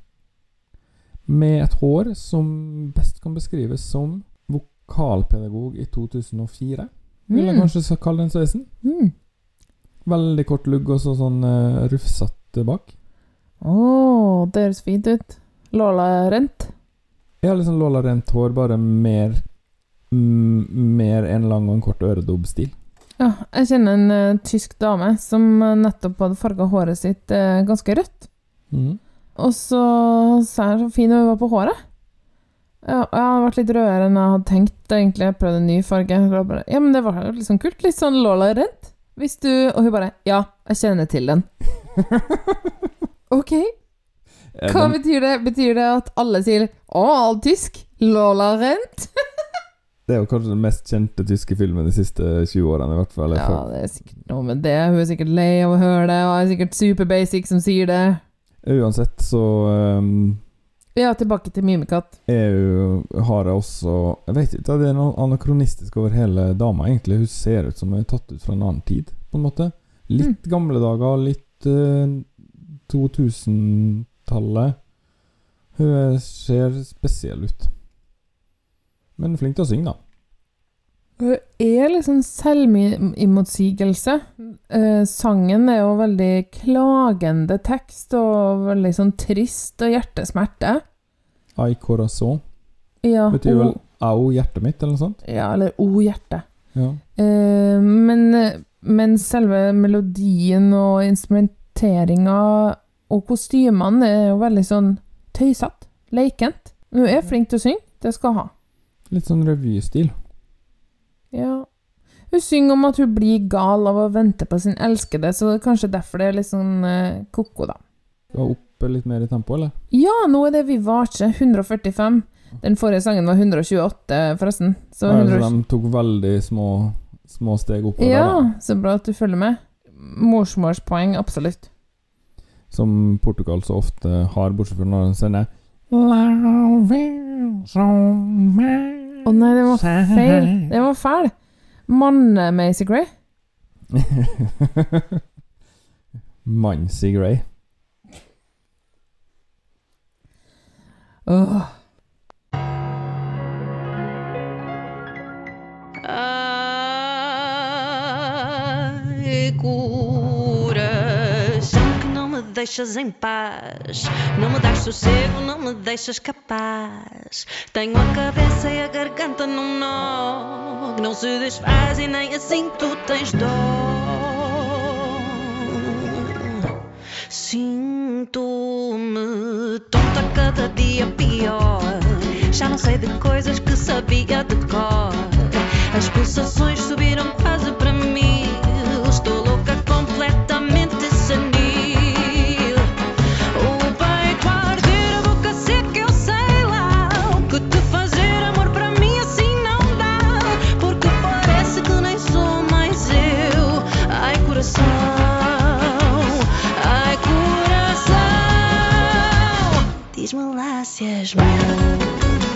Med et hår som best kan beskrives som vokalpedagog i 2004. vil jeg Mm. kanskje kalle den sveisen. Mm. Veldig kort lugg og så sånn uh, rufsete bak. Å, det høres fint ut. Lola Rent. Jeg har liksom Lola rent hår, bare mer mm, Mer en lang og en kort øredobb-stil. Ja, jeg kjenner en uh, tysk dame som eh, nettopp hadde farga håret sitt uh, ganske rødt. Mhm. Og så sa jeg så fin hun var på håret. Ja, jeg hadde vært litt rødere enn jeg hadde tenkt, egentlig. Jeg prøvde en ny farge. Bare, ja, men det var liksom kult. Litt sånn Lola Rent. Hvis du Og hun bare Ja, jeg kjenner til den. ok. Hva betyr det? Betyr det at alle sier 'Å, tysk? Lola Rent'? Det er jo kanskje den mest kjente tyske filmen de siste 20 årene, i hvert fall. Ja, det er sikkert noe med det. Hun er sikkert lei av å høre det, og er sikkert super basic som sier det. Uansett så um, Ja, tilbake til Mimekatt. EU har også Jeg vet ikke, det er noe anakronistisk over hele dama, egentlig. Hun ser ut som hun er tatt ut fra en annen tid, på en måte. Litt gamle dager, litt uh, 2000-tallet. Hun er- ser spesiell ut. Men flink til å synge, da. Hun er liksom selvimotsigelse. Eh, sangen er jo veldig klagende tekst, og veldig sånn trist og hjertesmerte. Ai corazon Ja, betyr vel au, hjertet mitt, eller noe sånt. ja eller O hjerte. Ja. Eh, men, men selve melodien og instrumenteringa og kostymene er jo veldig sånn tøysete. Leikent. Hun er flink til å synge, det skal hun ha. Litt sånn revystil. Ja. Hun synger om at hun blir gal av å vente på sin elskede, så det er kanskje derfor det er litt sånn eh, ko-ko, da. Skal opp litt mer i tempo, eller? Ja, nå er det Vivace 145. Den forrige sangen var 128, forresten. Så Ja, 120 så de tok veldig små, små steg oppover. Ja, da. så bra at du følger med. Morsmålspoeng, absolutt. Som Portugal så ofte har, bortsett fra når de sender Å nei, det var feil. Det var feil. Mann-Macy Gray. Mancy Gray. Oh. Ai, deixas em paz. Não me dás sossego, não me deixas capaz. Tenho a cabeça e a garganta num nó que não se desfaz e nem assim tu tens dó. Sinto-me tonta cada dia pior. Já não sei de coisas que sabia de cor. As pulsações subiram quase para mim. entusiasmou.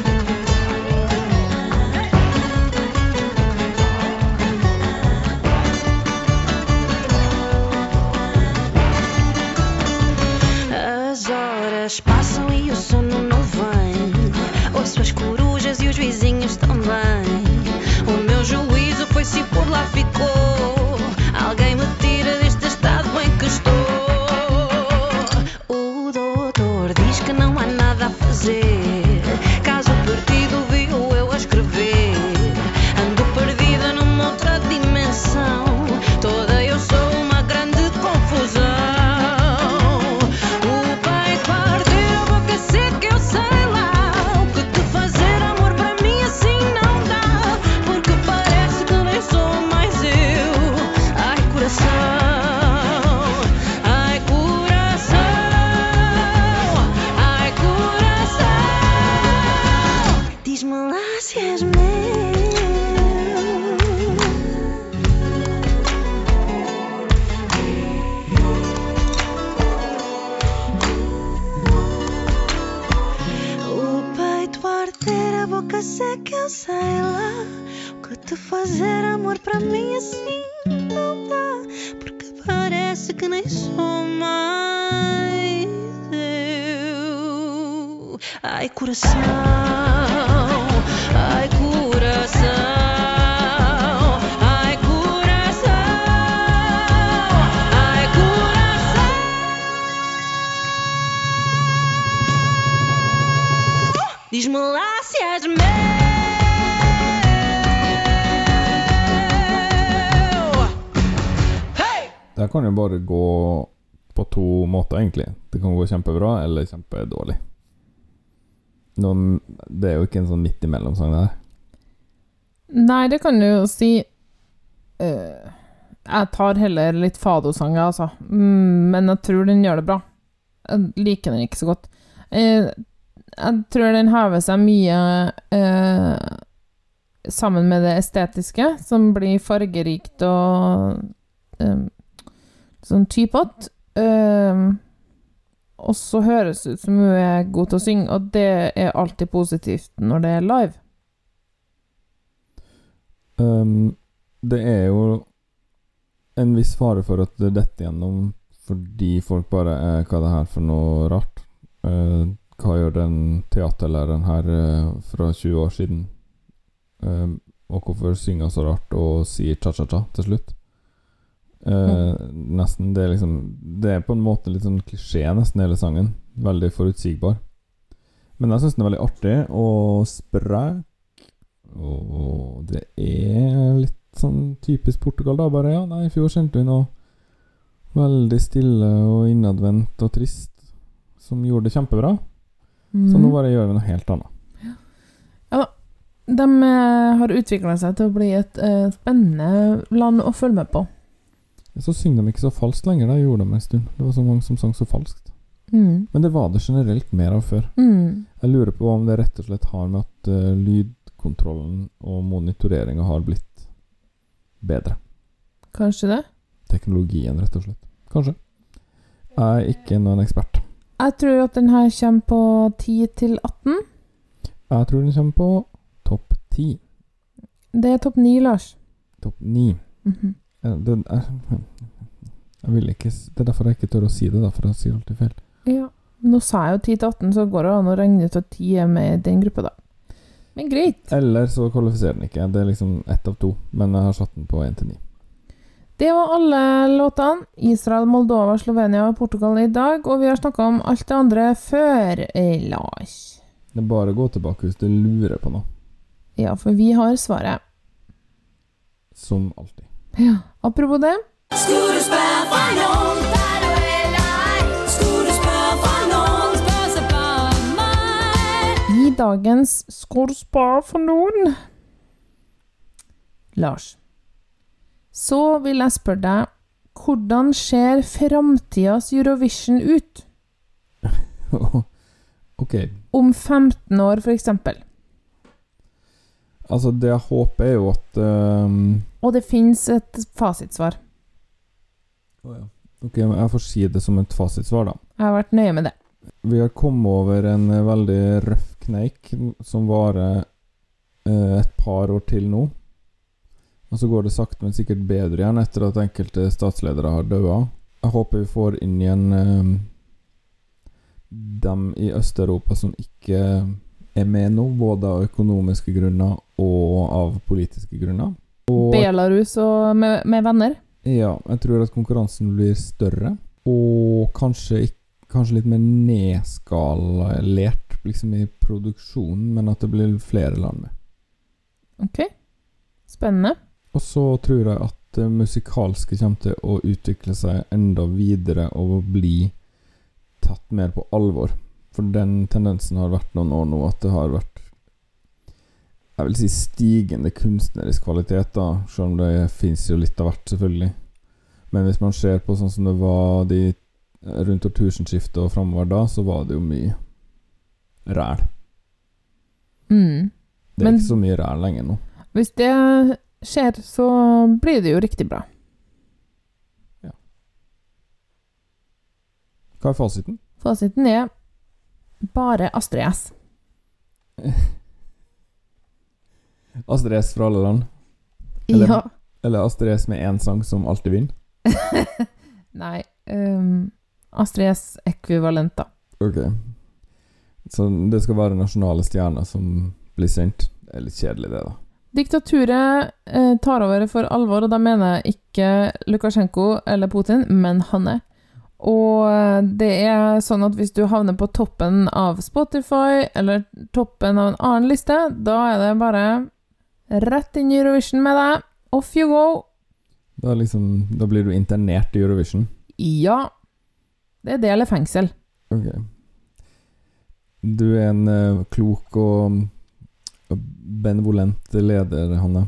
Måter, egentlig. Det kan gå kjempebra eller kjempedårlig. Nå, det er jo ikke en sånn midt imellom-sang, det her. Nei, det kan du jo si Uh, Jeg tar heller litt Fado-sanger, altså. Mm, men jeg tror den gjør det bra. Jeg liker den ikke så godt. Uh, jeg tror den hever seg mye uh, sammen med det estetiske, som blir fargerikt og sånn typete. Eh, og så høres ut som hun er god til å synge, og det er alltid positivt når det er live. Um, det er jo en viss fare for at det detter gjennom fordi folk bare er Hva er det her for noe rart? Uh, hva gjør den teaterlæreren her uh, fra 20 år siden? Eh, og hvorfor synger han så rart og sier cha-cha-cha til slutt? Eh, Nesten Det er liksom Det er på en måte litt sånn klisjé, nesten hele sangen. Veldig forutsigbar. Men jeg syns den er veldig artig og sprek. Og det er litt sånn typisk Portugal, da. Bare ja, nei, i fjor sendte vi noe veldig stille og innadvendt og trist som gjorde det kjempebra. Så nå Mhm. bare gjør vi noe helt annet. Ja, De eh, har utvikla seg til å bli et uh, spennende land å følge med på. Så synger de ikke så falskt lenger. Det gjorde de en stund. Det var så mange som sang så falskt. Mm. Men det var det generelt mer av før. Mm. Jeg lurer på om det rett og slett har med at uh, lydkontrollen og monitoreringa har blitt bedre. Kanskje det? Teknologien, rett og slett. Kanskje. Jeg er ikke noen ekspert. Jeg tror at den her kommer på 10 til 18. Jeg tror den kommer på topp 10. Det er topp 9, Lars. Topp 9. Mhm. Eh, det, er- jeg vil ikke Det er derfor jeg ikke tør å si det, da, for jeg sier alltid feil. Ja. Nå sa jeg jo 10 til 18, så går det an å regne ut at 10 er med i den gruppa, da. Men greit. Eller så kvalifiserer den ikke. Det er liksom ett av to. Men jeg har satt den på én til ni. Det var alle låtene. Israel, Moldova, Slovenia og Portugal i dag. Og vi har snakka om alt det andre før, Lars. Det er bare å gå tilbake hvis du lurer på noe. Ja, for vi har svaret. Som alltid. Ja. Apropos det. Skulle du spørre noen, hvad du eller ej? Skulle du spørge fra nogen, spørg så bare meg. I dagens Skulle spare for noen? Lars, så vil jeg spørre deg hvordan ser framtidas Eurovision ut? ok. Om 15 år, for eksempel. Altså, det jeg håper, er jo at ehm, Og det fins et fasitsvar. Ok, men jeg får si det som et fasitsvar, da. Jeg har vært nøye med det. Vi har kommet over en eh, veldig røff kneik som varer eh, et par år til nå. Og så går det sakte, men sikkert bedre igjen etter at enkelte statsledere har daua. Jeg håper vi får inn igjen eh, dem i Øst-Europa som ikke er med nå, både av økonomiske grunner og av politiske grunner. Og Belarus og med, med venner. ja, jeg tror at konkurransen blir større, og kanskje, kanskje litt mer nedskalert liksom i produksjonen, men at det blir flere land med. Ok. Spennende. Og så tror jeg at det musikalske kommer til å utvikle seg enda videre og bli tatt mer på alvor. For den tendensen har vært noen år nå at det har vært Jeg vil si stigende kunstnerisk kvalitet, da, selv om det fins jo litt av hvert, selvfølgelig. Men hvis man ser på sånn som det var de rundt årtusenskiftet og framover da, så var det jo mye ræl. Mm. Det er Men- ikke så mye ræl lenger nå. Hvis det skjer, så blir det jo riktig bra. Ja. Hva er fasiten? Fasiten er bare Astrid S. Astrid S fra alle land? Eller, Ja. eller Astrid S med én sang som alltid vinner? Nei um, Astrid S ekvivalent, da. Ok. Så det skal være nasjonale stjerner som blir sendt? Det er litt kjedelig, det, da. Diktaturet eh, tar over for alvor, og da mener jeg ikke Lukasjenko eller Putin, men Hanne. Og eh, det er sånn at hvis du havner på toppen av Spotify eller toppen av en annen liste, da er det bare rett inn i Eurovision med deg. Off you go. Da, liksom, da blir du internert i Eurovision. Ja. Det er det eller fengsel. Ok. Du er en uh, klok og benevolent leder, Hanne.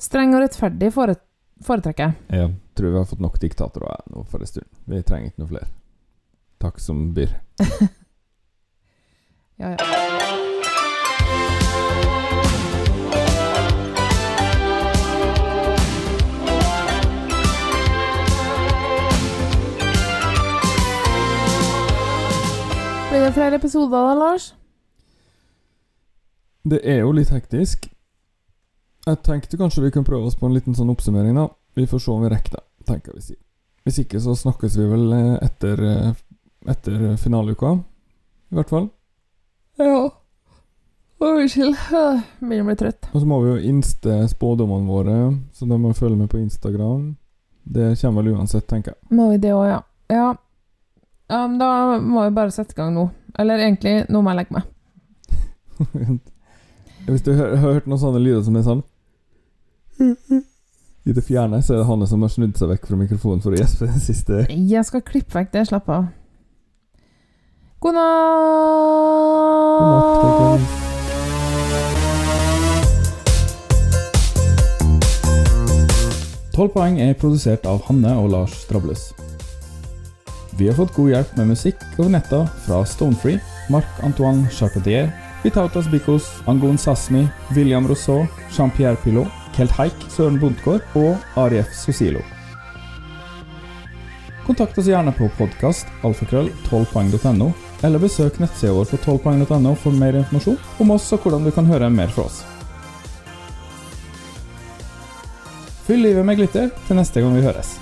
Streng og rettferdig fore foretrekker jeg. Ja. tror vi har fått nok diktatorer nå for en stund. Vi trenger ikke noe flere. Takk som byr. Ja, ja. Blir det flere episoder da, Lars? Det er jo litt hektisk. Jeg tenkte kanskje vi kunne prøve oss på en liten sånn oppsummering, da. Vi får se om vi rekker det, tenker vi sier. Hvis ikke så snakkes vi vel eh, etter, eh, etter finaleuka. I hvert fall. Ja. Unnskyld. Begynner å bli trøtt. Og så må vi jo inste spådommene våre, så da må følge med på Instagram. Det kommer vel uansett, tenker jeg. Må vi det òg, ja. ja. Ja, men da må vi bare sette i gang nå. Eller egentlig, nå må jeg legge meg. Hvis du har hørt noen sånne lyder som er sånn I det fjerne, så er det Hanne som har snudd seg vekk fra mikrofonen for å gjespe den siste. Jeg skal klippe vekk det. Slapp av. God God natt, natt! Tolv poeng er produsert av Hanne og Lars Strables. Vi har fått god hjelp med musikk over netta fra Stonefree, Marc-Antoine Charpentier, Vitautas Bikos, Angon Sasmi, William Rousseau, Jean-Pierre Pilot, Kelt Haik, Søren Bondtgaard og Arief Sosilo. Kontakt oss gjerne på podkast alfakrøll 12poeng.no, eller besøk nettsida vår på 12poeng.no for mer informasjon om oss og hvordan du kan høre mer fra oss. Fyll livet med glitter til neste gang vi høres.